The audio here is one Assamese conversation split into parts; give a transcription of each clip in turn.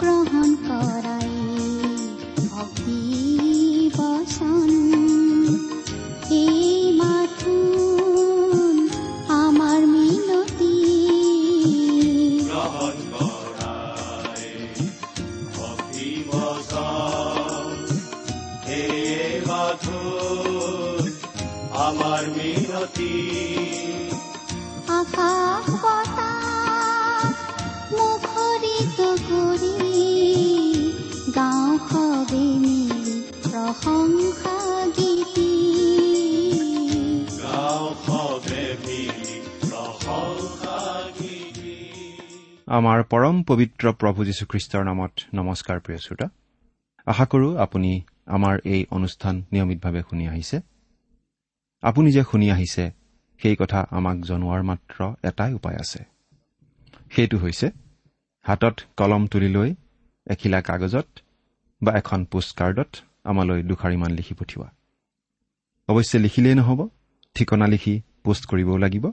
গ্ৰহণ কৰাই ভক্তি বচন আমাৰ পৰম পবিত্ৰ প্ৰভু যীশুখ্ৰীষ্টৰ নামত নমস্কাৰ প্ৰিয় শ্ৰোতা। আশা কৰো আপুনি আমাৰ এই অনুষ্ঠান নিয়মিতভাৱে শুনি আহিছে। আপুনি যে শুনি আহিছে সেই কথা আমাক জনোৱাৰ মাত্ৰ এটাই উপায় আছে। সেইটো হৈছে হাতত কলম তুলি লৈ এখিলা কাগজত বা এখন পোষ্টকাৰ্ডত আমালৈ দুষাৰিমান লিখি পঠিওৱা। অৱশ্যে লিখিলেই নহ'ব ঠিকনা লিখি পোষ্ট কৰিবও লাগিব।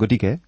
গতিকে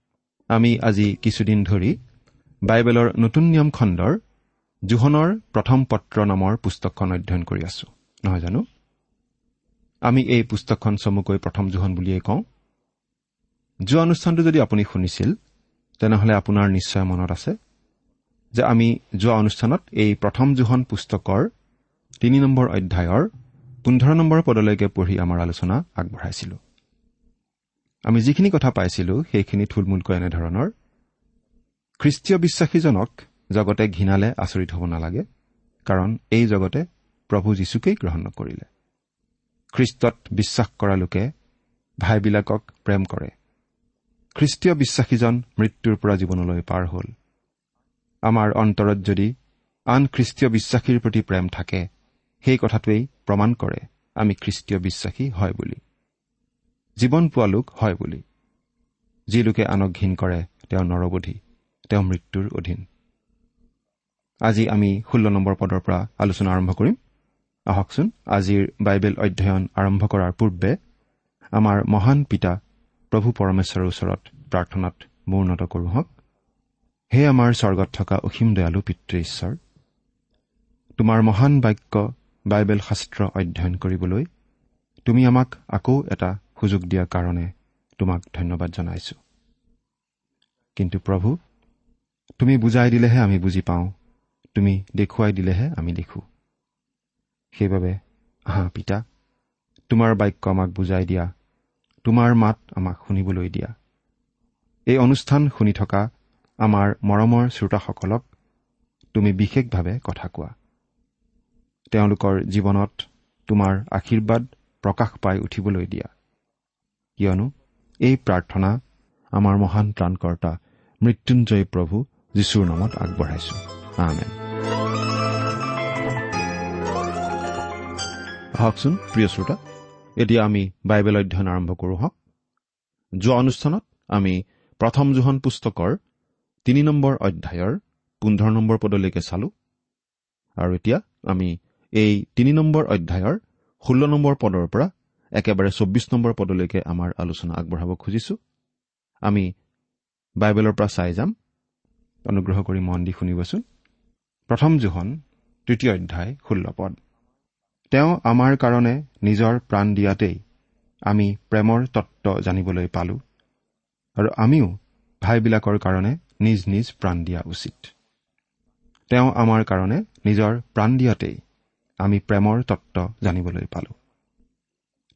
আমি আজি কিছুদিন ধৰি বাইবেলৰ নতুন নিয়ম খণ্ডৰ জোহনৰ প্ৰথম পত্ৰ নামৰ পুস্তকখন অধ্যয়ন কৰি আছো। নহয় জানো? আমি এই পুস্তকখন চমুকৈ প্ৰথম জোহন বুলিয়েই কওঁ। যোৱা অনুষ্ঠানটো যদি আপুনি শুনিছিল তেনেহলে আপোনাৰ নিশ্চয় মনত আছে যে আমি যোৱা অনুষ্ঠানত এই প্ৰথম জোহন পুস্তকৰ তিনি নম্বৰ অধ্যায়ৰ পোন্ধৰ নম্বৰ পদলৈকে পঢ়ি আমাৰ আলোচনা আগবঢ়াইছিলো। আমি যিখিনি কথা পাইছিলো সেইখিনি থুলমূলকৈ এনেধৰণৰ। খ্ৰীষ্টীয় বিশ্বাসীজনক জগতে ঘৃণালে আচৰিত হ'ব নালাগে কাৰণ এই জগতে প্ৰভু যীশুকেই গ্ৰহণ নকৰিলে। খ্ৰীষ্টত বিশ্বাস কৰা লোকে ভাইবিলাকক প্ৰেম কৰে। খ্ৰীষ্টীয় বিশ্বাসীজন মৃত্যুৰ পৰা জীৱনলৈ পাৰ হ'ল। আমাৰ অন্তৰত যদি আন খ্ৰীষ্টীয় বিশ্বাসীৰ প্ৰতি প্ৰেম থাকে সেই কথাটোৱেই প্ৰমাণ কৰে আমি খ্ৰীষ্টীয় বিশ্বাসী হয় বুলি। জীৱন পোৱা লোক হয় বুলি। যি লোকে আনক ঘীন কৰে তেওঁ নৰবধি তেওঁ মৃত্যুৰ অধীন। আজি আমি ষোল্ল নম্বৰ পদৰ পৰা আলোচনা আৰম্ভ কৰিম। আহকচোন আজিৰ বাইবেল অধ্যয়ন আৰম্ভ কৰাৰ পূৰ্বে আমাৰ মহান পিতা প্ৰভু পৰমেশ্বৰৰ ওচৰত প্ৰাৰ্থনাত মূৰ্ণত কৰোঁ হওক হে আমাৰ স্বৰ্গত থকা অসীম দয়ালু পিতৃ ঈশ্বৰ তোমাৰ মহান বাক্য বাইবেল শাস্ত্ৰ অধ্যয়ন কৰিবলৈ তুমি আমাক আকৌ এটা সুযোগ দিয়াৰ কাৰণে তোমাক ধন্যবাদ জনাইছো। কিন্তু প্ৰভু তুমি বুজাই দিলেহে আমি বুজি পাওঁ। তুমি দেখুৱাই দিলেহে আমি দেখোঁ। সেইবাবে আহা পিতা তোমাৰ বাক্য আমাক বুজাই দিয়া তোমাৰ মাত আমাক শুনিবলৈ দিয়া। এই অনুষ্ঠান শুনি থকা আমাৰ মৰমৰ শ্ৰোতাসকলক তুমি বিশেষভাৱে কথা কোৱা। তেওঁলোকৰ জীৱনত তোমাৰ আশীৰ্বাদ প্ৰকাশ পাই উঠিবলৈ দিয়া। কিয়নো এই প্ৰাৰ্থনা আমাৰ মহান ত্ৰাণকৰ্তা মৃত্যুঞ্জয় প্ৰভু যীশুৰ নামত আগবঢ়াইছো। আমেন। আহকচোন প্ৰিয় শ্ৰোতা এতিয়া আমি বাইবেল অধ্যয়ন আৰম্ভ কৰোঁ হওক। যোৱা অনুষ্ঠানত আমি প্ৰথম জোহন পুস্তকৰ তিনি নম্বৰ অধ্যায়ৰ পোন্ধৰ নম্বৰ পদলৈকে চালো। আৰু এতিয়া আমি এই তিনি নম্বৰ অধ্যায়ৰ ষোল্ল নম্বৰ পদৰ পৰা একেবাৰে চৌব্বিছ নম্বৰ পদলৈকে আমাৰ আলোচনা আগবঢ়াব খুজিছো। আমি বাইবেলৰ পৰা চাই যাম। অনুগ্ৰহ কৰি মন দি শুনিবচোন। প্ৰথম জোহন তৃতীয় অধ্যায় ষোল্ল পদ। তেওঁ আমাৰ কাৰণে নিজৰ প্ৰাণ দিয়াতেই আমি প্ৰেমৰ তত্ত্ব জানিবলৈ পালো আৰু আমিও ভাইবিলাকৰ কাৰণে নিজ নিজ প্ৰাণ দিয়া উচিত। তেওঁ আমাৰ কাৰণে নিজৰ প্ৰাণ দিয়াতেই আমি প্ৰেমৰ তত্ত্ব জানিবলৈ পালো।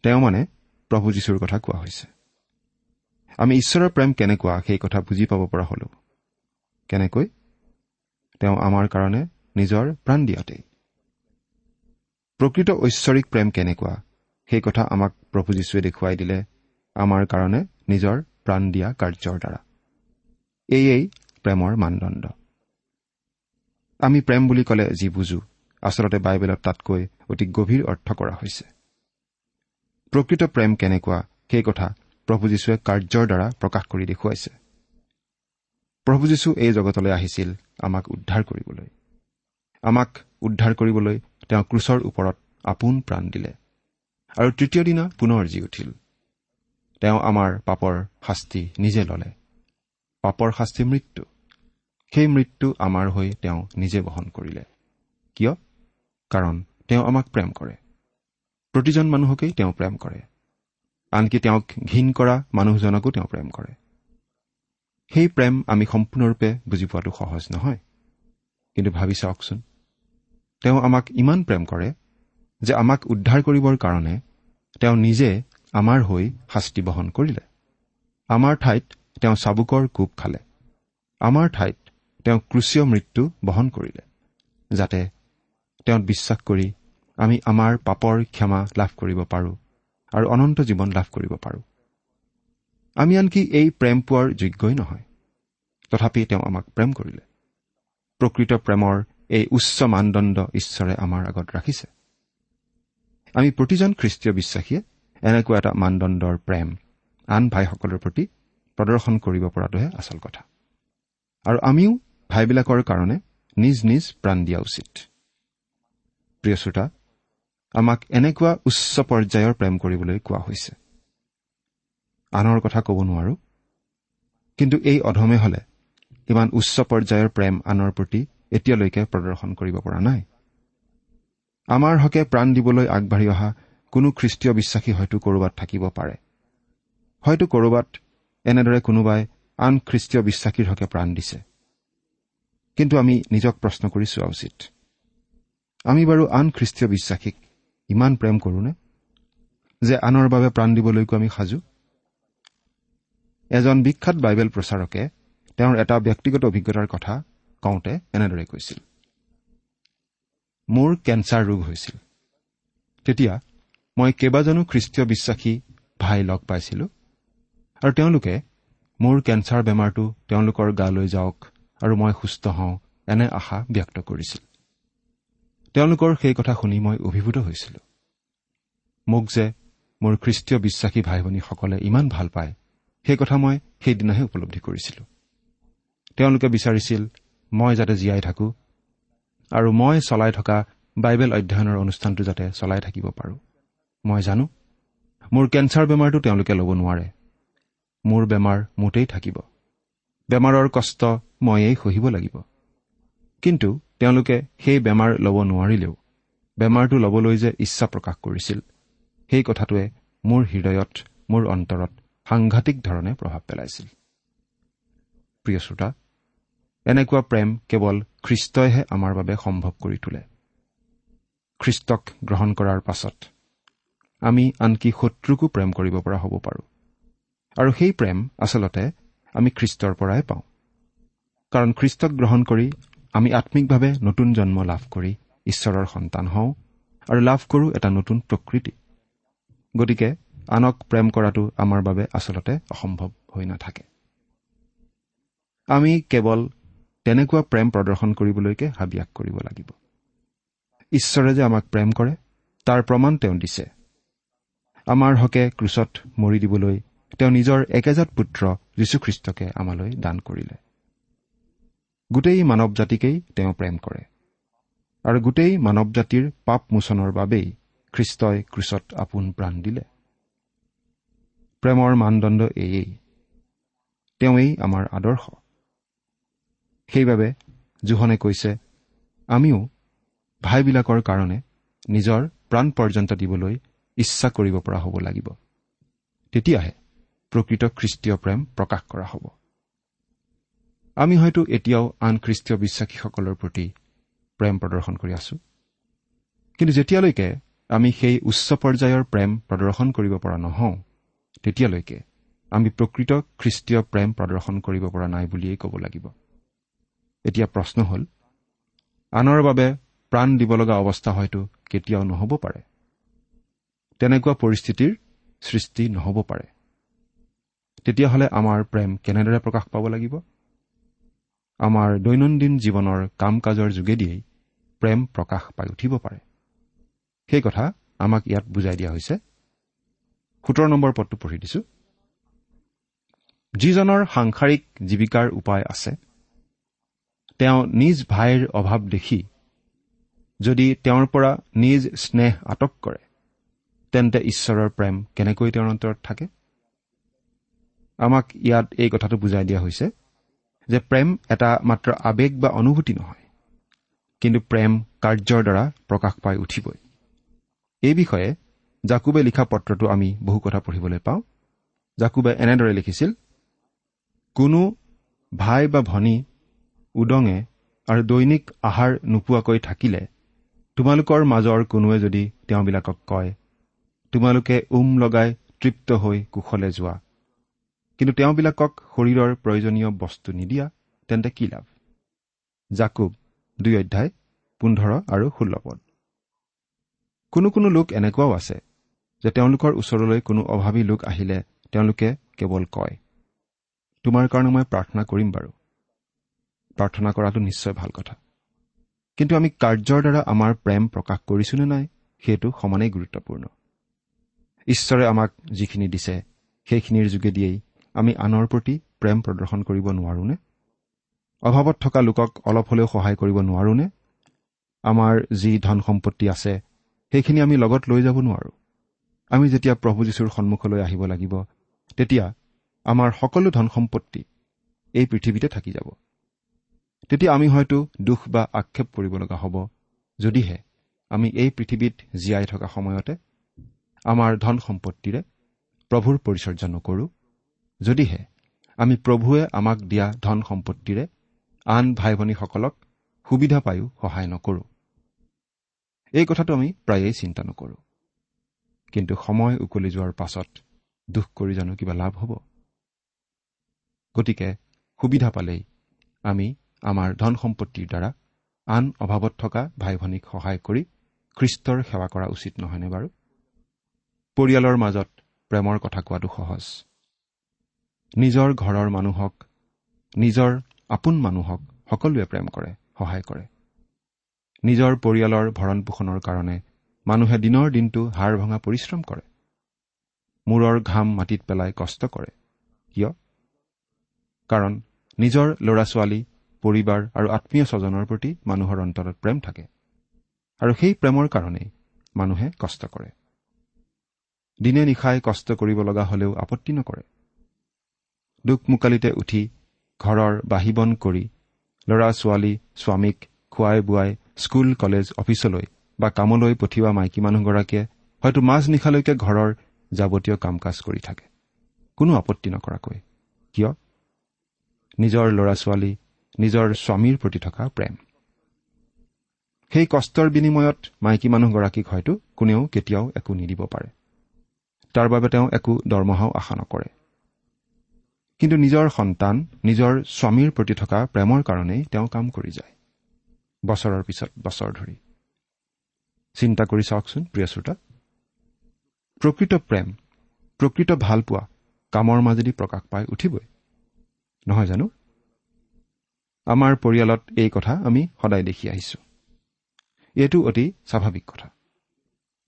তেওঁ মানে প্ৰভু যীশুৰ কথা কোৱা হৈছে। আমি ঈশ্বৰৰ প্ৰেম কেনেকুৱা সেই কথা বুজি পাব পৰা হলো। কেনেকৈ? তেওঁ আমাৰ কাৰণে নিজৰ প্ৰাণ দিয়াতেই। প্ৰকৃত ঐশ্বৰিক প্ৰেম কেনেকুৱা? সেই কথা আমাক প্ৰভু যীশুৱে দেখুৱাই দিলে আমাৰ কাৰণে নিজৰ প্ৰাণ দিয়া কাৰ্যৰ দ্বাৰা। এয়েই প্ৰেমৰ মানদণ্ড। আমি প্ৰেম বুলি ক'লে যি বুজো আচলতে বাইবেলত তাতকৈ অতি গভীৰ অৰ্থ কৰা হৈছে। প্ৰকৃত প্ৰেম কেনেকুৱা? সেই কথা প্ৰভু যীশুৱে কাৰ্যৰ দ্বাৰা প্ৰকাশ কৰি দেখুৱাইছে। প্ৰভু যীশু এই জগতলৈ আহিছিল আমাক উদ্ধাৰ কৰিবলৈ। আমাক উদ্ধাৰ কৰিবলৈ তেওঁ ক্ৰুচৰ ওপৰত আপোন প্ৰাণ দিলে। আৰু তৃতীয় দিনা পুনৰ জি উঠিল। তেওঁ আমাৰ পাপৰ শাস্তি নিজে ললে। পাপৰ শাস্তি মৃত্যু। সেই মৃত্যু আমাৰ হৈ তেওঁ নিজে বহন কৰিলে। কিয়? কাৰণ তেওঁ আমাক প্ৰেম কৰে। প্ৰতিজন মানুহকেই তেওঁ প্ৰেম কৰে। আনকি তেওঁক ঘীন কৰা মানুহজনকো তেওঁ প্ৰেম কৰে। সেই প্ৰেম আমি সম্পূৰ্ণৰূপে বুজি পোৱাটো সহজ নহয়। কিন্তু ভাবি চাওকচোন তেওঁ আমাক ইমান প্ৰেম কৰে যে আমাক উদ্ধাৰ কৰিবৰ কাৰণে তেওঁ নিজে আমাৰ হৈ শাস্তি বহন কৰিলে। আমাৰ ঠাইত তেওঁ চাবুকৰ কোব খালে। আমাৰ ঠাইত তেওঁ ক্ৰুচীয় মৃত্যু বহন কৰিলে যাতে তেওঁত বিশ্বাস কৰি আমি আমাৰ পাপৰ ক্ষমা লাভ কৰিব পাৰোঁ আৰু অনন্ত জীৱন লাভ কৰিব পাৰোঁ। আমি আনকি এই প্ৰেম পোৱাৰ যোগ্যই নহয়। তথাপি তেওঁ আমাক প্ৰেম কৰিলে। প্ৰকৃত প্ৰেমৰ এই উচ্চ মানদণ্ড ঈশ্বৰে আমাৰ আগত ৰাখিছে। আমি প্ৰতিজন খ্ৰীষ্টীয় বিশ্বাসীয়ে এনেকুৱা এটা মানদণ্ডৰ প্ৰেম আন ভাইসকলৰ প্ৰতি প্ৰদৰ্শন কৰিব পৰাটোহে আচল কথা। আৰু আমিও ভাইবিলাকৰ কাৰণে নিজ নিজ প্ৰাণ দিয়া উচিত। প্ৰিয় শ্ৰোতা আমাক এনেকুৱা উচ্চ পৰ্যায়ৰ প্ৰেম কৰিবলৈ কোৱা হৈছে। আনৰ কথা ক'ব নোৱাৰো। কিন্তু এই অধমে হলে ইমান উচ্চ পৰ্যায়ৰ প্ৰেম আনৰ প্ৰতি এতিয়ালৈকে প্ৰদৰ্শন কৰিব পৰা নাই। আমাৰ হকে প্ৰাণ দিবলৈ আগবাঢ়ি অহা কোনো খ্ৰীষ্টীয় বিশ্বাসী হয়তো ক'ৰবাত থাকিব পাৰে। হয়তো ক'ৰবাত এনেদৰে কোনোবাই আন খ্ৰীষ্টীয় বিশ্বাসীৰ হকে প্ৰাণ দিছে। কিন্তু আমি নিজক প্ৰশ্ন কৰি চোৱা উচিত। আমি বাৰু আন খ্ৰীষ্টীয় বিশ্বাসীক ইমান প্ৰেম কৰোনে যে আনৰ বাবে প্ৰাণ দিবলৈকো আমি সাজু? এজন বিখ্যাত বাইবেল প্ৰচাৰকে তেওঁৰ এটা ব্যক্তিগত অভিজ্ঞতাৰ কথা কওঁতে এনেদৰে কৈছিল। মোৰ কেঞ্চাৰ ৰোগ হৈছিল। তেতিয়া মই কেইবাজনো খ্ৰীষ্টীয় বিশ্বাসী ভাই লগ পাইছিলো আৰু তেওঁলোকে মোৰ কেঞ্চাৰ বেমাৰটো তেওঁলোকৰ গালৈ যাওক আৰু মই সুস্থ হওঁ এনে আশা ব্যক্ত কৰিছিল। তেওঁলোকৰ সেই কথা শুনি মই অভিভূত হৈছিলো। মোক যে মোৰ খ্ৰীষ্টীয় বিশ্বাসী ভাই ভনীসকলে ইমান ভাল পায় সেই কথা মই সেইদিনাহে উপলব্ধি কৰিছিলো। তেওঁলোকে বিচাৰিছিল মই যাতে জীয়াই থাকো আৰু মই চলাই থকা বাইবেল অধ্যয়নৰ অনুষ্ঠানটো যাতে চলাই থাকিব পাৰোঁ। মই জানো মোৰ কেঞ্চাৰ বেমাৰটো তেওঁলোকে ল'ব নোৱাৰে। মোৰ বেমাৰ মোতেই থাকিব। বেমাৰৰ কষ্ট ময়েই সহিব লাগিব। কিন্তু তেওঁলোকে সেই বেমাৰ ল'ব নোৱাৰিলেও বেমাৰটো ল'বলৈ যে ইচ্ছা প্ৰকাশ কৰিছিল সেই কথাটোৱে মোৰ হৃদয়ত মোৰ অন্তৰত সাংঘাতিক ধৰণে প্ৰভাৱ পেলাইছিল। প্ৰিয় শ্ৰোতা এনেকুৱা প্ৰেম কেৱল খ্ৰীষ্টইহে আমাৰ বাবে সম্ভৱ কৰি তোলে। খ্ৰীষ্টক গ্ৰহণ কৰাৰ পাছত আমি আনকি শত্ৰুকো প্ৰেম কৰিব পৰা হ'ব পাৰোঁ। আৰু সেই প্ৰেম আচলতে আমি খ্ৰীষ্টৰ পৰাই পাওঁ। কাৰণ খ্ৰীষ্টক গ্ৰহণ কৰি আমি আম্মিকভাৱে নতুন জন্ম লাভ কৰি ঈশ্বৰৰ সন্তান হওঁ আৰু লাভ কৰোঁ এটা নতুন প্ৰকৃতি। গতিকে আনক প্ৰেম কৰাটো আমাৰ বাবে আচলতে অসম্ভৱ হৈ নাথাকে। আমি কেৱল তেনেকুৱা প্ৰেম প্ৰদৰ্শন কৰিবলৈকে হাবিয়াস কৰিব লাগিব। ঈশ্বৰে যে আমাক প্ৰেম কৰে তাৰ প্ৰমাণ তেওঁ দিছে। আমাৰ হকে ক্ৰুচত মৰি দিবলৈ তেওঁ নিজৰ একেজাত পুত্ৰ যীশুখ্ৰীষ্টকে আমালৈ দান কৰিলে। গোটেই মানৱ জাতিকেই তেওঁ প্ৰেম কৰে। আৰু গোটেই মানৱ জাতিৰ পাপ মোচনৰ বাবেই খ্ৰীষ্টই ক্ৰুচত আপোন প্ৰাণ দিলে। প্ৰেমৰ মানদণ্ড এয়েই। তেওঁৱেই আমাৰ আদৰ্শ। সেইবাবে জোহনে কৈছে আমিও ভাইবিলাকৰ কাৰণে নিজৰ প্ৰাণ পৰ্যন্ত দিবলৈ ইচ্ছা কৰিব পৰা হ'ব লাগিব। তেতিয়াহে প্ৰকৃত খ্ৰীষ্টীয় প্ৰেম প্ৰকাশ কৰা হ'ব। আমি হয়তো এতিয়াও আন খ্ৰীষ্টীয় বিশ্বাসীসকলৰ প্ৰতি প্ৰেম প্ৰদৰ্শন কৰি আছো। কিন্তু যেতিয়ালৈকে আমি সেই উচ্চ পৰ্যায়ৰ প্ৰেম প্ৰদৰ্শন কৰিব পৰা নহওঁ তেতিয়ালৈকে আমি প্ৰকৃত খ্ৰীষ্টীয় প্ৰেম প্ৰদৰ্শন কৰিব পৰা নাই বুলিয়েই ক'ব লাগিব। এতিয়া প্ৰশ্ন হ'ল আনৰ বাবে প্ৰাণ দিব লগা অৱস্থা হয়তো কেতিয়াও নহ'ব পাৰে। তেনেকুৱা পৰিস্থিতিৰ সৃষ্টি নহ'ব পাৰে। তেতিয়াহ'লে আমাৰ প্ৰেম কেনেদৰে প্ৰকাশ পাব লাগিব? আমাৰ দৈনন্দিন জীৱনৰ কাম কাজৰ যোগেদিয়েই প্ৰেম প্ৰকাশ পাই উঠিব পাৰে। সেই কথা আমাক ইয়াত বুজাই দিয়া হৈছে। সোতৰ নম্বৰ পদটো পঢ়ি দিছো। যিজনৰ সাংসাৰিক জীৱিকাৰ উপায় আছে তেওঁ নিজ ভাইৰ অভাৱ দেখি যদি তেওঁৰ পৰা নিজ স্নেহ আটক কৰে তেন্তে ঈশ্বৰৰ প্ৰেম কেনেকৈ তেওঁৰ অন্তৰত থাকে? আমাক ইয়াত এই কথাটো বুজাই দিয়া হৈছে। যে প্ৰেম এটা মাত্ৰ আৱেগ বা অনুভূতি নহয় কিন্তু প্ৰেম কাৰ্যৰ দ্বাৰা প্ৰকাশ পাই উঠিবই। এই বিষয়ে জাকুবে লিখা পত্ৰটো আমি বহু কথা পঢ়িবলৈ পাওঁ। জাকুবে এনেদৰে লিখিছিল কোনো ভাই বা ভনী উদঙে আৰু দৈনিক আহাৰ নোপোৱাকৈ থাকিলে তোমালোকৰ মাজৰ কোনোৱে যদি তেওঁবিলাকক কয় তোমালোকে উম লগাই তৃপ্ত হৈ কুশলে যোৱা। কিন্তু তেওঁবিলাকক শৰীৰৰ প্ৰয়োজনীয় বস্তু নিদিয়া তেন্তে কি লাভ? জাকুব দুই অধ্যায় পোন্ধৰ আৰু ষোল্ল পদ। কোনো কোনো লোক এনেকুৱাও আছে যে তেওঁলোকৰ ওচৰলৈ কোনো অভাৱী লোক আহিলে তেওঁলোকে কেৱল কয় তোমাৰ কাৰণে মই প্ৰাৰ্থনা কৰিম বাৰু। প্ৰাৰ্থনা কৰাটো নিশ্চয় ভাল কথা। কিন্তু আমি কাৰ্যৰ দ্বাৰা আমাৰ প্ৰেম প্ৰকাশ কৰিছো নে নাই সেইটো সমানেই গুৰুত্বপূৰ্ণ। ঈশ্বৰে আমাক যিখিনি দিছে সেইখিনিৰ যোগেদিয়েই আমি আনৰ প্ৰতি প্ৰেম প্ৰদৰ্শন কৰিব নোৱাৰোনে? অভাৱত থকা লোকক অলপ হলেও সহায় কৰিব নোৱাৰোনে? আমাৰ যি ধন সম্পত্তি আছে সেইখিনি আমি লগত লৈ যাব নোৱাৰো। আমি যেতিয়া প্ৰভু যীশুৰ সন্মুখলৈ আহিব লাগিব তেতিয়া আমাৰ সকলো ধন সম্পত্তি এই পৃথিৱীতে থাকি যাব। তেতিয়া আমি হয়তো দুখ বা আক্ষেপ কৰিব লগা হ'ব যদিহে আমি এই পৃথিৱীত জীয়াই থকা সময়তে আমাৰ ধন সম্পত্তিৰে প্ৰভুৰ পৰিচৰ্যা নকৰো। যদিহে আমি প্ৰভুৱে আমাক দিয়া ধন সম্পত্তিৰে আন ভাই ভনীসকলক সুবিধা পায়ো সহায় নকৰো। এই কথাটো আমি প্ৰায়েই চিন্তা নকৰো। কিন্তু সময় উকলি যোৱাৰ পাছত দুখ কৰি জানো কিবা লাভ হ'ব। গতিকে সুবিধা পালেই আমি আমাৰ ধন সম্পত্তিৰ দ্বাৰা আন অভাৱত থকা ভাই ভনীক সহায় কৰি খ্ৰীষ্টৰ সেৱা কৰা উচিত নহয়নে বাৰু? পৰিয়ালৰ মাজত প্ৰেমৰ কথা কোৱাটো সহজ। নিজৰ ঘৰৰ মানুহক নিজৰ আপোন মানুহক সকলোৱে প্ৰেম কৰে সহায় কৰে। নিজৰ পৰিয়ালৰ ভৰণ পোষণৰ কাৰণে মানুহে দিনৰ দিনটো হাৰ ভঙা পৰিশ্ৰম কৰে। মূৰৰ ঘাম মাটিত পেলাই কষ্ট কৰে। কিয়? কাৰণ নিজৰ ল'ৰা ছোৱালী পৰিবাৰ আৰু আত্মীয় স্বজনৰ প্ৰতি মানুহৰ অন্তৰত প্ৰেম থাকে। আৰু সেই প্ৰেমৰ কাৰণেই মানুহে কষ্ট কৰে। দিনে নিশাই কষ্ট কৰিব লগা হলেও আপত্তি নকৰে। দুখমোকালিতে উঠি ঘৰৰ বাহিবন কৰি ল'ৰা ছোৱালী স্বামীক খুৱাই বোৱাই স্কুল কলেজ অফিচলৈ বা কামলৈ পঠিওৱা মাইকী মানুহগৰাকীয়ে হয়তো মাজ নিশালৈকে ঘৰৰ যাৱতীয় কাম কাজ কৰি থাকে। কোনো আপত্তি নকৰাকৈ। কিয়? নিজৰ ল'ৰা ছোৱালী নিজৰ স্বামীৰ প্ৰতি থকা প্ৰেম। সেই কষ্টৰ বিনিময়ত মাইকী মানুহগৰাকীক হয়তো কোনেও কেতিয়াও একো নিদিব পাৰে। তাৰ বাবে তেওঁ একো দৰমহাও আশা নকৰে। কিন্তু নিজৰ সন্তান নিজৰ স্বামীৰ প্ৰতি থকা প্ৰেমৰ কাৰণেই তেওঁ কাম কৰি যায়। বছৰৰ পিছত বছৰ ধৰি। চিন্তা কৰি চাওকচোন প্ৰিয় শ্ৰোতা। প্ৰকৃত প্ৰেম প্ৰকৃত ভালপোৱা কামৰ মাজেদি প্ৰকাশ পাই উঠিবই। নহয় জানো? আমাৰ পৰিয়ালত এই কথা আমি সদায় দেখি আহিছো। এইটো অতি স্বাভাৱিক কথা।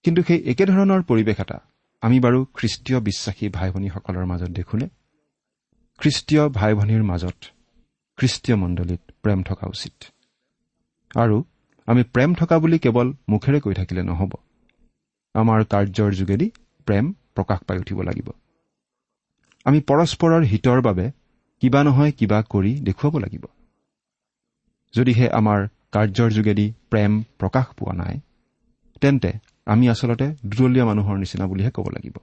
কিন্তু সেই একেধৰণৰ পৰিৱেশ এটা আমি বাৰু খ্ৰীষ্টীয় বিশ্বাসী ভাই ভনীসকলৰ মাজত দেখোনে? খ্ৰীষ্টীয় ভাই ভনীৰ মাজত খ্ৰীষ্টীয় মণ্ডলীত প্ৰেম থকা উচিত। আৰু আমি প্ৰেম থকা বুলি কেৱল মুখেৰে কৈ থাকিলে নহ'ব। আমাৰ কাৰ্যৰ যোগেদি প্ৰেম প্ৰকাশ পাই উঠিব লাগিব। আমি পৰস্পৰৰ হিতৰ বাবে কিবা নহয় কিবা কৰি দেখুৱাব লাগিব। যদিহে আমাৰ কাৰ্যৰ যোগেদি প্ৰেম প্ৰকাশ পোৱা নাই তেন্তে আমি আচলতে দুদলীয়া মানুহৰ নিচিনা বুলিহে ক'ব লাগিব।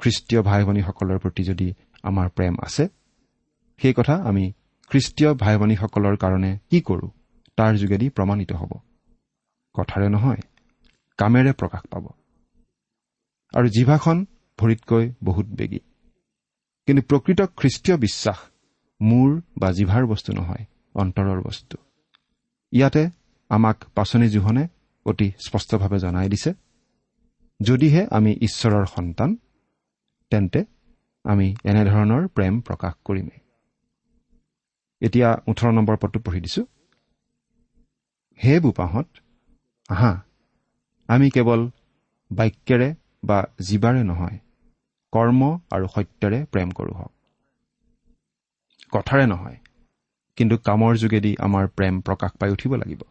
খ্ৰীষ্টীয় ভাই ভনীসকলৰ প্ৰতি যদি আমাৰ প্ৰেম আছে। সেই কথা আমি খ্ৰীষ্টীয় ভাই ভনীসকলৰ কাৰণে কি কৰোঁ তাৰ যোগেদি প্ৰমাণিত হ'ব। কথাৰে নহয় কামেৰে প্ৰকাশ পাব। আৰু জিভাখন ভৰিতকৈ বহুত বেগী। কিন্তু প্ৰকৃত খ্ৰীষ্টীয় বিশ্বাস মূৰ বা জিভাৰ বস্তু নহয় অন্তৰৰ বস্তু। ইয়াতে আমাক পাচনি জোহনে অতি স্পষ্টভাৱে জনাই দিছে যদিহে আমি ঈশ্বৰৰ সন্তান তেন্তে আমি এনেধৰণৰ প্ৰেম প্ৰকাশ কৰিমেই। এতিয়া ওঠৰ নম্বৰ পদটো পঢ়ি দিছো। হে বোপাহঁত আহা আমি কেৱল বাক্যেৰে বা জীৱাৰে নহয় কৰ্ম আৰু সত্যৰে প্ৰেম কৰোঁ হওক। কথাৰে নহয় কিন্তু কামৰ যোগেদি আমাৰ প্ৰেম প্ৰকাশ পাই উঠিব লাগিব।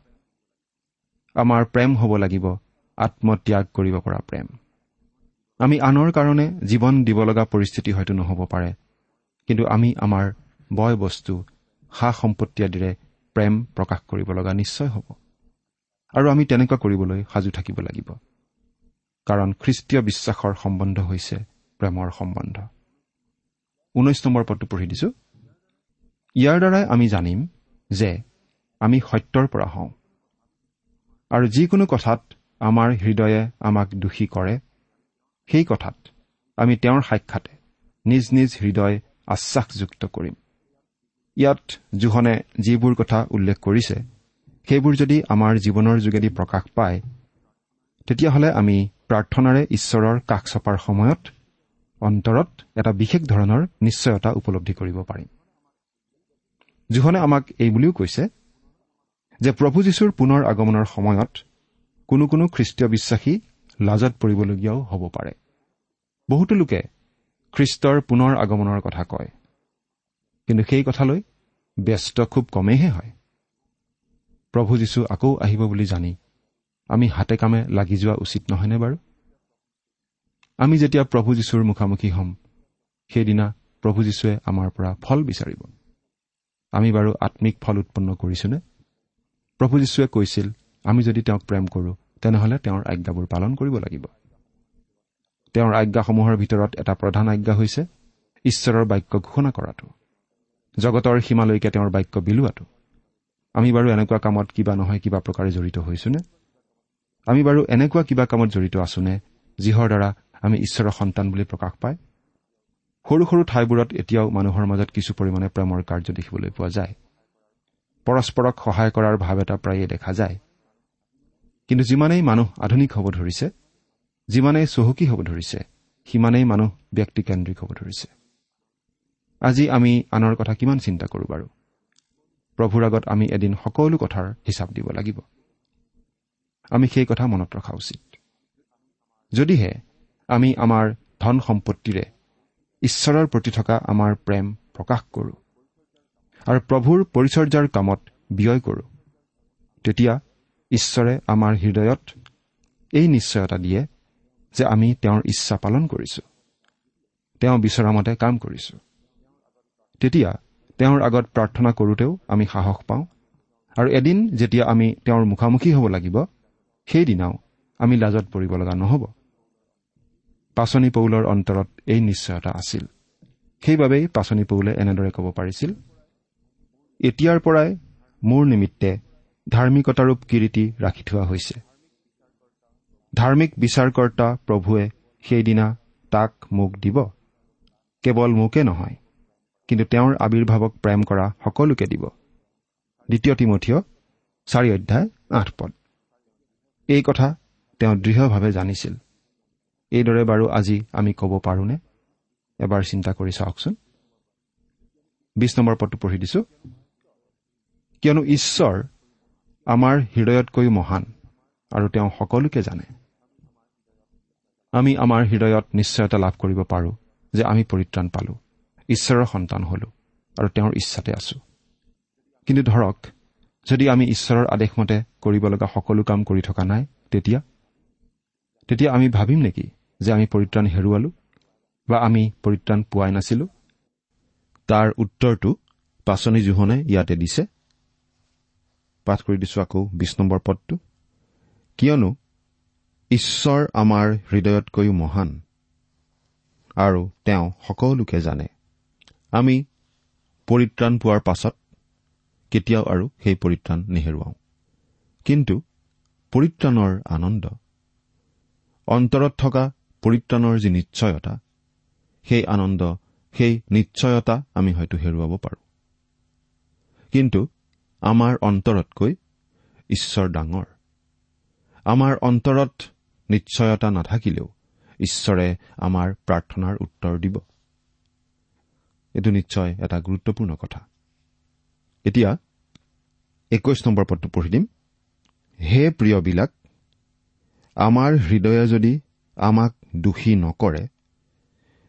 আমাৰ প্ৰেম হ'ব লাগিব আত্মত্যাগ কৰিব পৰা প্ৰেম। আমি আনৰ কাৰণে জীৱন দিব লগা পৰিস্থিতি হয়তো নহ'ব পাৰে। কিন্তু আমি আমাৰ বয় বস্তু সা সম্পত্তি আদিৰে প্ৰেম প্ৰকাশ কৰিব লগা নিশ্চয় হ'ব। আৰু আমি তেনেকুৱা কৰিবলৈ সাজু থাকিব লাগিব। কাৰণ খ্ৰীষ্টীয় বিশ্বাসৰ সম্বন্ধ হৈছে প্ৰেমৰ সম্বন্ধ। ঊনৈছ নম্বৰ পদটো পঢ়ি দিছো। ইয়াৰ দ্বাৰাই আমি জানিম যে আমি সত্যৰ পৰা হওঁ। আৰু যিকোনো কথাত আমাৰ হৃদয়ে আমাক দোষী কৰে সেই কথাত আমি তেওঁৰ সাক্ষাতে নিজ নিজ হৃদয় আশ্বাসযুক্ত কৰিম। ইয়াত জোহনে যিবোৰ কথা উল্লেখ কৰিছে সেইবোৰ যদি আমাৰ জীৱনৰ যোগেদি প্ৰকাশ পায় তেতিয়াহ'লে আমি প্ৰাৰ্থনাৰে ঈশ্বৰৰ কাষ চপাৰ সময়ত অন্তৰত এটা বিশেষ ধৰণৰ নিশ্চয়তা উপলব্ধি কৰিব পাৰিম। জোহনে আমাক এই বুলিও কৈছে যে প্ৰভু যীশুৰ পুনৰ আগমনৰ সময়ত কোনো কোনো খ্ৰীষ্টীয় বিশ্বাসী লাজত পৰিবলগীয়াও হ'ব পাৰে। বহুতো লোকে খ্ৰীষ্টৰ পুনৰ আগমনৰ কথা কয়। কিন্তু সেই কথালৈ ব্যস্ত খুব কমেইহে হয়। প্ৰভু যীশু আকৌ আহিব বুলি জানি আমি হাতে কামে লাগি যোৱা উচিত নহয়নে বাৰু? আমি যেতিয়া প্ৰভু যীশুৰ মুখামুখি হ'ম সেইদিনা প্ৰভু যীশুৱে আমাৰ পৰা ফল বিচাৰিব। আমি বাৰু আত্মিক ফল উৎপন্ন কৰিছোনে? প্ৰভু যীশুৱে কৈছিল আমি যদি তেওঁক প্ৰেম কৰোঁ তেনেহ'লে তেওঁৰ আজ্ঞাবোৰ পালন কৰিব লাগিব। তেওঁৰ আজ্ঞাসমূহৰ ভিতৰত এটা প্ৰধান আজ্ঞা হৈছে ঈশ্বৰৰ বাক্য ঘোষণা কৰাটো। জগতৰ সীমালৈকে তেওঁৰ বাক্য বিলোৱাটো। আমি বাৰু এনেকুৱা কামত কিবা নহয় কিবা প্ৰকাৰে জড়িত হৈছোনে? আমি বাৰু এনেকুৱা কিবা কামত জড়িত আছোনে যিহৰ দ্বাৰা আমি ঈশ্বৰৰ সন্তান বুলি প্ৰকাশ পায়? সৰু সৰু ঠাইবোৰত এতিয়াও মানুহৰ মাজত কিছু পৰিমাণে প্ৰেমৰ কাৰ্য দেখিবলৈ পোৱা যায়। পৰস্পৰক সহায় কৰাৰ ভাৱ এটা প্ৰায়ে দেখা যায়। কিন্তু যিমানেই মানুহ আধুনিক হ'ব ধৰিছে যিমানেই চহকী হ'ব ধৰিছে সিমানেই মানুহ ব্যক্তিকেন্দ্ৰিক হ'ব ধৰিছে। আজি আমি আনৰ কথা কিমান চিন্তা কৰোঁ বাৰু? প্ৰভুৰ আগত আমি এদিন সকলো কথাৰ হিচাপ দিব লাগিব। আমি সেই কথা মনত ৰখা উচিত। যদিহে আমি আমাৰ ধন সম্পত্তিৰে ঈশ্বৰৰ প্ৰতি থকা আমাৰ প্ৰেম প্ৰকাশ কৰোঁ আৰু প্ৰভুৰ পৰিচৰ্যাৰ কামত ব্যয় কৰোঁ তেতিয়া ঈশ্বৰে আমাৰ হৃদয়ত এই নিশ্চয়তা দিয়ে যে আমি তেওঁৰ ইচ্ছা পালন কৰিছোঁ। তেওঁ বিচৰা মতে কাম কৰিছোঁ। তেতিয়া তেওঁৰ আগত প্ৰাৰ্থনা কৰোঁতেও আমি সাহস পাওঁ আৰু এদিন যেতিয়া আমি তেওঁৰ মুখামুখি হ'ব লাগিব সেইদিনাও আমি লাজত পৰিব লগা নহ'ব। পাচনি পৌলৰ অন্তৰত এই নিশ্চয়তা আছিল। সেইবাবেই পাচনি পৌলে এনেদৰে ক'ব পাৰিছিল এতিয়াৰ পৰাই মোৰ নিমিত্তে ধাৰ্মিকতাৰূপ কিৰিটি ৰাখি থোৱা হৈছে। ধাৰ্মিক বিচাৰকৰ্তা প্ৰভুৱে সেইদিনা তাক মোক দিব। কেৱল মোকে নহয় কিন্তু তেওঁৰ আৱিৰ্ভাৱক প্ৰেম কৰা সকলোকে দিব। দ্বিতীয় তিমঠিয় চাৰি অধ্যায় আঠ পদ। এই কথা তেওঁ দৃঢ়ভাৱে জানিছিল। এইদৰে বাৰু আজি আমি ক'ব পাৰোনে? এবাৰ চিন্তা কৰি চাওকচোন। বিশ নম্বৰ পদটো পঢ়ি দিছো। কিয়নো ঈশ্বৰ আমাৰ হৃদয়তকৈ মহান আৰু তেওঁ সকলোকে জানে। আমি আমাৰ হৃদয়ত নিশ্চয়তা লাভ কৰিব পাৰোঁ যে আমি পৰিত্ৰাণ পালো ঈশ্বৰৰ সন্তান হলো আৰু তেওঁৰ ইচ্ছাতে আছো। কিন্তু ধৰক যদি আমি ঈশ্বৰৰ আদেশমতে কৰিব লগা সকলো কাম কৰি থকা নাই তেতিয়া? তেতিয়া আমি ভাবিম নেকি যে আমি পৰিত্ৰাণ হেৰুৱালো বা আমি পৰিত্ৰাণ পোৱাই নাছিলো? তাৰ উত্তৰটো পাচনি জোহনে ইয়াতে দিছে। পাঠ কৰি দিছো আকৌ বিছ নম্বৰ পদটো। কিয়নো ঈশ্বৰ আমাৰ হৃদয়তকৈও মহান আৰু তেওঁ সকলোকে জানে। আমি পৰিত্ৰাণ পোৱাৰ পাছত কেতিয়াও আৰু সেই পৰিত্ৰাণ নেহেৰুৱাওঁ। কিন্তু পৰিত্ৰাণৰ আনন্দ অন্তৰত থকা পৰিত্ৰাণৰ যি নিশ্চয়তা সেই আনন্দ সেই নিশ্চয়তা আমি হয়তো হেৰুৱাব পাৰোঁ। কিন্তু আমাৰ অন্তৰতকৈ ঈশ্বৰ ডাঙৰ। আমাৰ অন্তৰত নিশ্চয়তা নাথাকিলেও ঈশ্বৰে আমাৰ প্ৰাৰ্থনাৰ উত্তৰ দিব। এইটো নিশ্চয় এটা গুৰুত্বপূৰ্ণ কথা। এতিয়া একৈশ নম্বৰ পদটো পঢ়ি দিম। হে প্ৰিয়বিলাক আমাৰ হৃদয়ে যদি আমাক দোষী নকৰে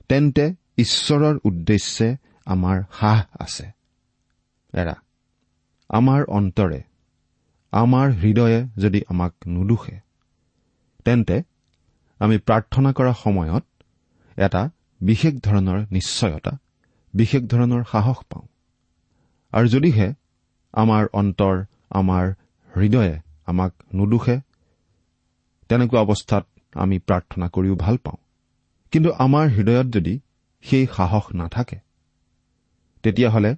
তেন্তে ঈশ্বৰৰ উদ্দেশ্যে আমাৰ সাহ আছে। এৰা আমাৰ অন্তৰে আমাৰ হৃদয়ে যদি আমাক নুদোষে তেন্তে আমি প্ৰাৰ্থনা কৰা সময়ত এটা বিশেষ ধৰণৰ নিশ্চয়তা বিশেষ ধৰণৰ সাহস পাওঁ। আৰু যদিহে আমাৰ অন্তৰ আমাৰ হৃদয়ে আমাক নুদোষে তেনেকুৱা অৱস্থাত আমি প্ৰাৰ্থনা কৰিও ভাল পাওঁ। কিন্তু আমাৰ হৃদয়ত যদি সেই সাহস নাথাকে তেতিয়াহ'লে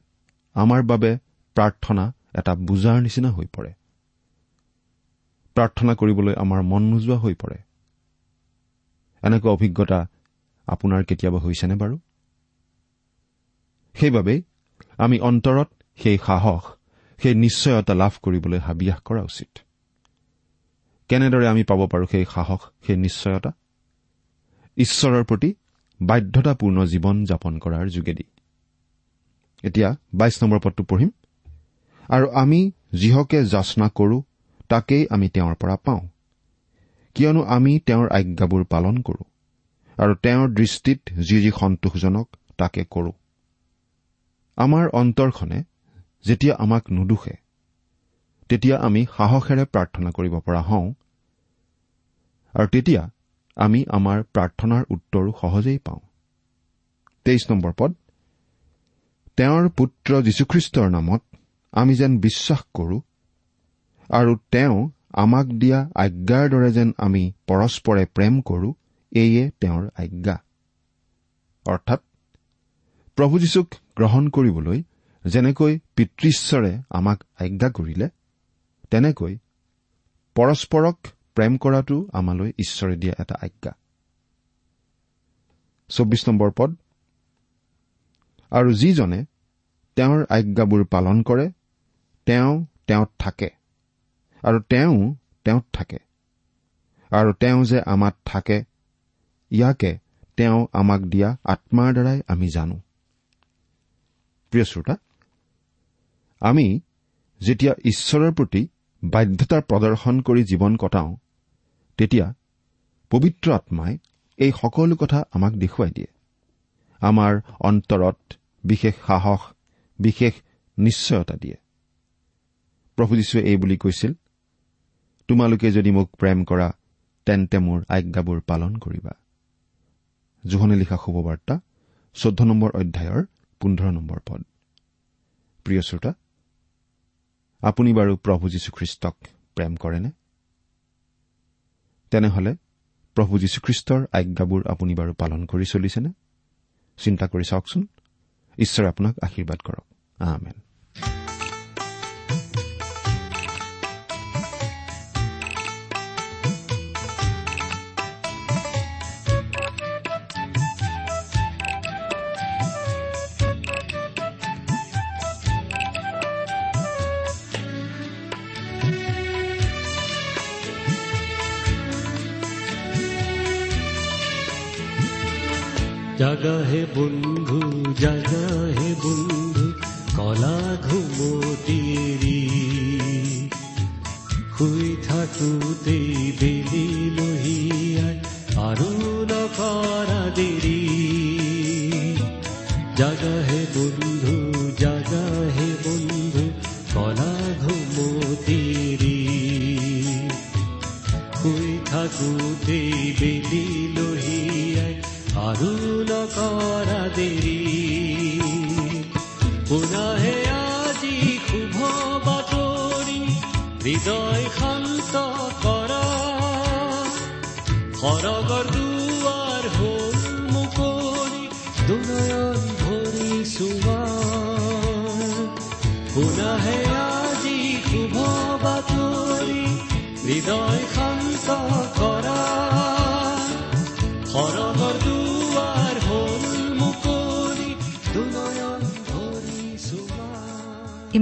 আমাৰ বাবে প্ৰাৰ্থনা এটা বুজাৰ নিচিনা হৈ পৰে। প্ৰাৰ্থনা কৰিবলৈ আমাৰ মন নোযোৱা হৈ পৰে। এনেকুৱা অভিজ্ঞতা আপোনাৰ কেতিয়াবা হৈছেনে বাৰু? সেইবাবেই আমি অন্তৰত সেই সাহস সেই নিশ্চয়তা লাভ কৰিবলৈ হাবিয়াস কৰা উচিত। কেনেদৰে আমি পাব পাৰোঁ সেই সাহস সেই নিশ্চয়তা? ঈশ্বৰৰ প্ৰতি বাধ্যতাপূৰ্ণ জীৱন যাপন কৰাৰ যোগেদি। এতিয়া বাইছ নম্বৰ পদটো পঢ়িম। আৰু আমি যিহকে যাচনা কৰো তাকেই আমি তেওঁৰ পৰা পাওঁ। কিয়নো আমি তেওঁৰ আজ্ঞাবোৰ পালন কৰো আৰু তেওঁৰ দৃষ্টিত যি যি সন্তোষজনক তাকে কৰো। আমাৰ অন্তৰখনে যেতিয়া আমাক নুদোষে তেতিয়া আমি সাহসেৰে প্ৰাৰ্থনা কৰিব পৰা হওঁ আৰু তেতিয়া আমি আমাৰ প্ৰাৰ্থনাৰ উত্তৰো সহজেই পাওঁ। তেইছ নম্বৰ পদ। তেওঁৰ পুত্ৰ যীশুখ্ৰীষ্টৰ নামত আমি যেন বিশ্বাস কৰো আৰু তেওঁ আমাক দিয়া আজ্ঞাৰ দৰে যেন আমি পৰস্পৰে প্ৰেম কৰো এয়ে তেওঁৰ আজ্ঞা। অৰ্থাৎ প্ৰভু যীশুক গ্ৰহণ কৰিবলৈ যেনেকৈ পিতৃশ্বৰে আমাক আজ্ঞা কৰিলে তেনেকৈ পৰস্পৰক প্ৰেম কৰাটো আমালৈ ঈশ্বৰে দিয়া এটা আজ্ঞা। চৌবিশ নম্বৰ পদ। আৰু যিজনে তেওঁৰ আজ্ঞাবোৰ পালন কৰে তেওঁ তেওঁত থাকে। আৰু তেওঁ তেওঁত থাকে। আৰু তেওঁ যে আমাত থাকে ইয়াকে তেওঁ আমাক দিয়া আত্মাৰ দ্বাৰাই আমি জানো। প্ৰিয় শ্ৰোতা আমি যেতিয়া ঈশ্বৰৰ প্ৰতি বাধ্যতাৰ প্ৰদৰ্শন কৰি জীৱন কটাওঁ তেতিয়া পবিত্ৰ আত্মাই এই সকলো কথা আমাক দেখুৱাই দিয়ে। আমাৰ অন্তৰত বিশেষ সাহস বিশেষ নিশ্চয়তা দিয়ে। প্ৰভু যীশুৱে এই বুলি কৈছিল তোমালোকে যদি মোক প্ৰেম কৰা তেন্তে মোৰ আজ্ঞাবোৰ পালন কৰিবা। জোহনে লিখা শুভবাৰ্তা চৈধ্য নম্বৰ অধ্যায়ৰ পোন্ধৰ নম্বৰ পদ। প্ৰিয় শ্ৰোতা আপুনি বাৰু প্ৰভু যীশুখ্ৰীষ্টক প্ৰেম কৰেনে? তেনেহলে প্ৰভু যীশুখ্ৰীষ্টৰ আজ্ঞাবোৰ আপুনি বাৰু পালন কৰি চলিছেনে? চিন্তা কৰি চাওকচোন। ঈশ্বৰে আপোনাক আশীৰ্বাদ কৰক। জাগা হে বন্ধু জাগা হে বন্ধু কলা ঘুমতিৰি শুই থাকোতেই বেলি লহিয়াই আৰু নকৰা দেৰি জাগা হে বন্ধু জাগা হে বন্ধু কলা ঘুমতিৰি শুই থাকোতেই বেলি আৰু নকৰা দেৰি পুনাহে আজি শুভ বাতৰি হৃদয় শান্ত কৰা সৰগৰ দুৱাৰ হ'ল দুনয়ন ভৰি শুনাহে আজি শুভ বাতৰি হৃদয় শান্ত কৰা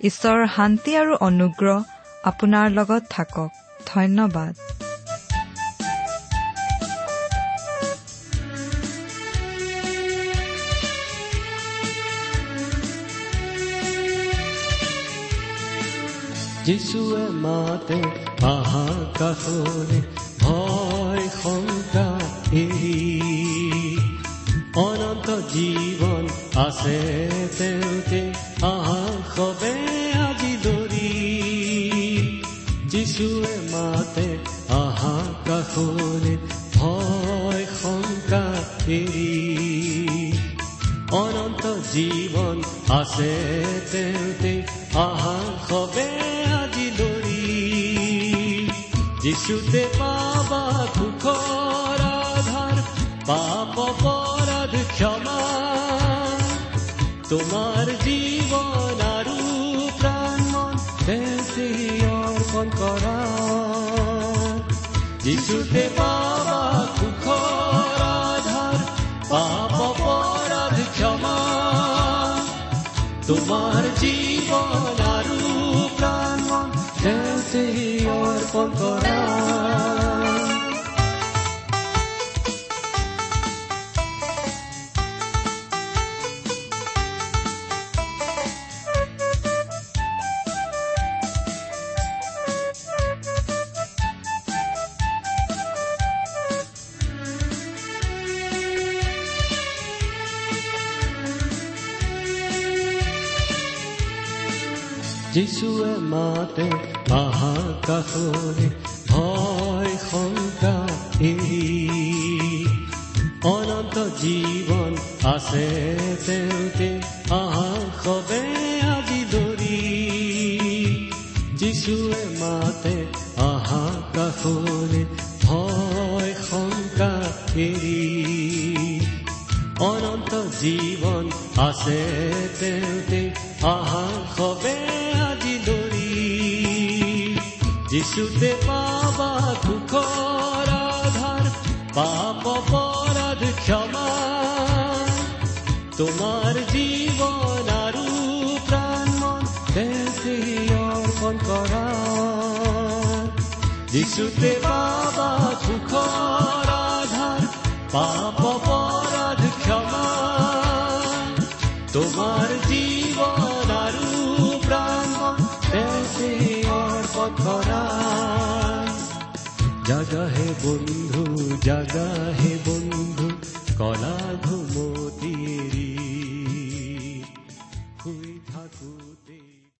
ঈশ্বৰৰ শান্তি আৰু অনুগ্ৰহ আপোনাৰ লগত থাকক। ধন্যবাদ। যিচুৱে মাতে আহা কাষৰে ভয় শংকা অনন্ত জীৱন আছে কাষৰে ভয় শংকা এৰি অনন্ত জীৱন আছে তেওঁতে আহা সবে আজি দৰি যিচুতে পাবা সুখৰ আধাৰ পাপ অপৰাধ ক্ষমা তোমাৰ যিচুতে পাবা সুখৰ আধাৰ পাপ অপৰাধ ক্ষমা। তোমাৰ জীৱন কাষৰে ভয় শংকা অনন্ত জীৱন আছে তেওঁতে আহা আজি দৰি যিচুৱে মাতে আহা কাষৰে ভয় শংকা এৰি অনন্ত জীৱন আছে তেওঁতে আহা যিচুতে পাবা সুখৰ আধাৰ পাপ অপৰাধ ক্ষমা। তোমাৰ জীৱন আৰু প্ৰাণ অৰ্পণ কৰা। যিচুতে জাগা হে বন্ধু জাগা হে বন্ধু কলা